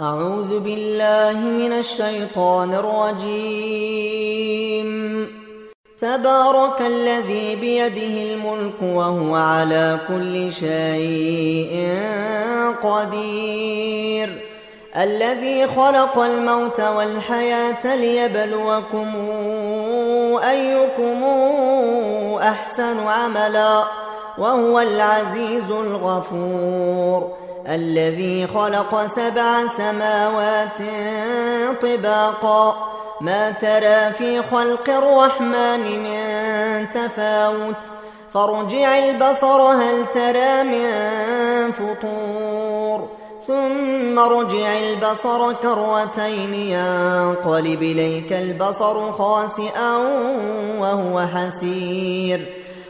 أعوذ بالله من الشيطان الرجيم. تبارك الذي بيده الملك وهو على كل شيء قدير. الذي خلق الموت والحياة ليبلوكم أيكم أحسن عملا وهو العزيز الغفور. الذي خلق سبع سماوات طباقا. ما ترى في خلق الرحمن من تفاوت. فارجع البصر هل ترى من فطور؟ ثم ارجع البصر كروتين ينقلب إليك البصر خاسئا وهو حسير.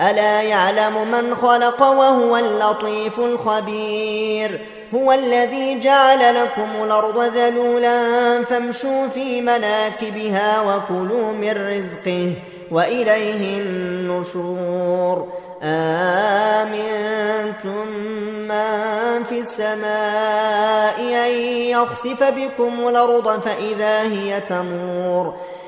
ألا يعلم من خلق وهو اللطيف الخبير هو الذي جعل لكم الأرض ذلولا فامشوا في مناكبها وكلوا من رزقه وإليه النشور آمنتم من في السماء أن يخسف بكم الأرض فإذا هي تمور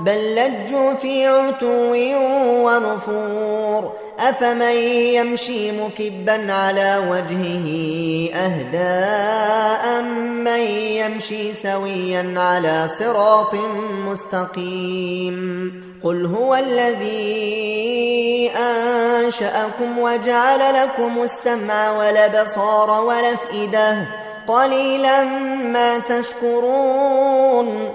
بل لجوا في عتو ونفور. أفمن يمشي مكبا على وجهه أهداء من يمشي سويا على صراط مستقيم. قل هو الذي أنشأكم وجعل لكم السمع والأبصار والأفئدة. قليلا ما تشكرون.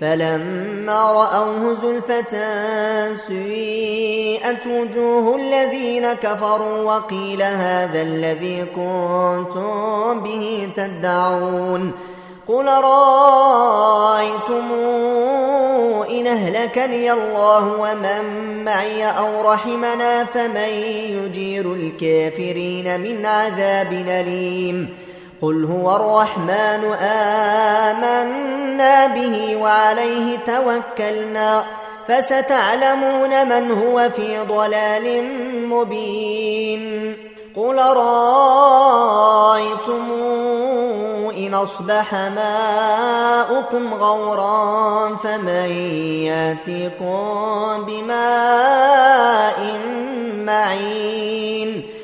فلما رأوه زلفة سيئت وجوه الذين كفروا وقيل هذا الذي كنتم به تدعون قل رأيتم إن أهلكني الله ومن معي أو رحمنا فمن يجير الكافرين من عذاب أليم قل هو الرحمن آمنا به وعليه توكلنا فستعلمون من هو في ضلال مبين قل رأيتم إن أصبح ماؤكم غورا فمن ياتيكم بماء معين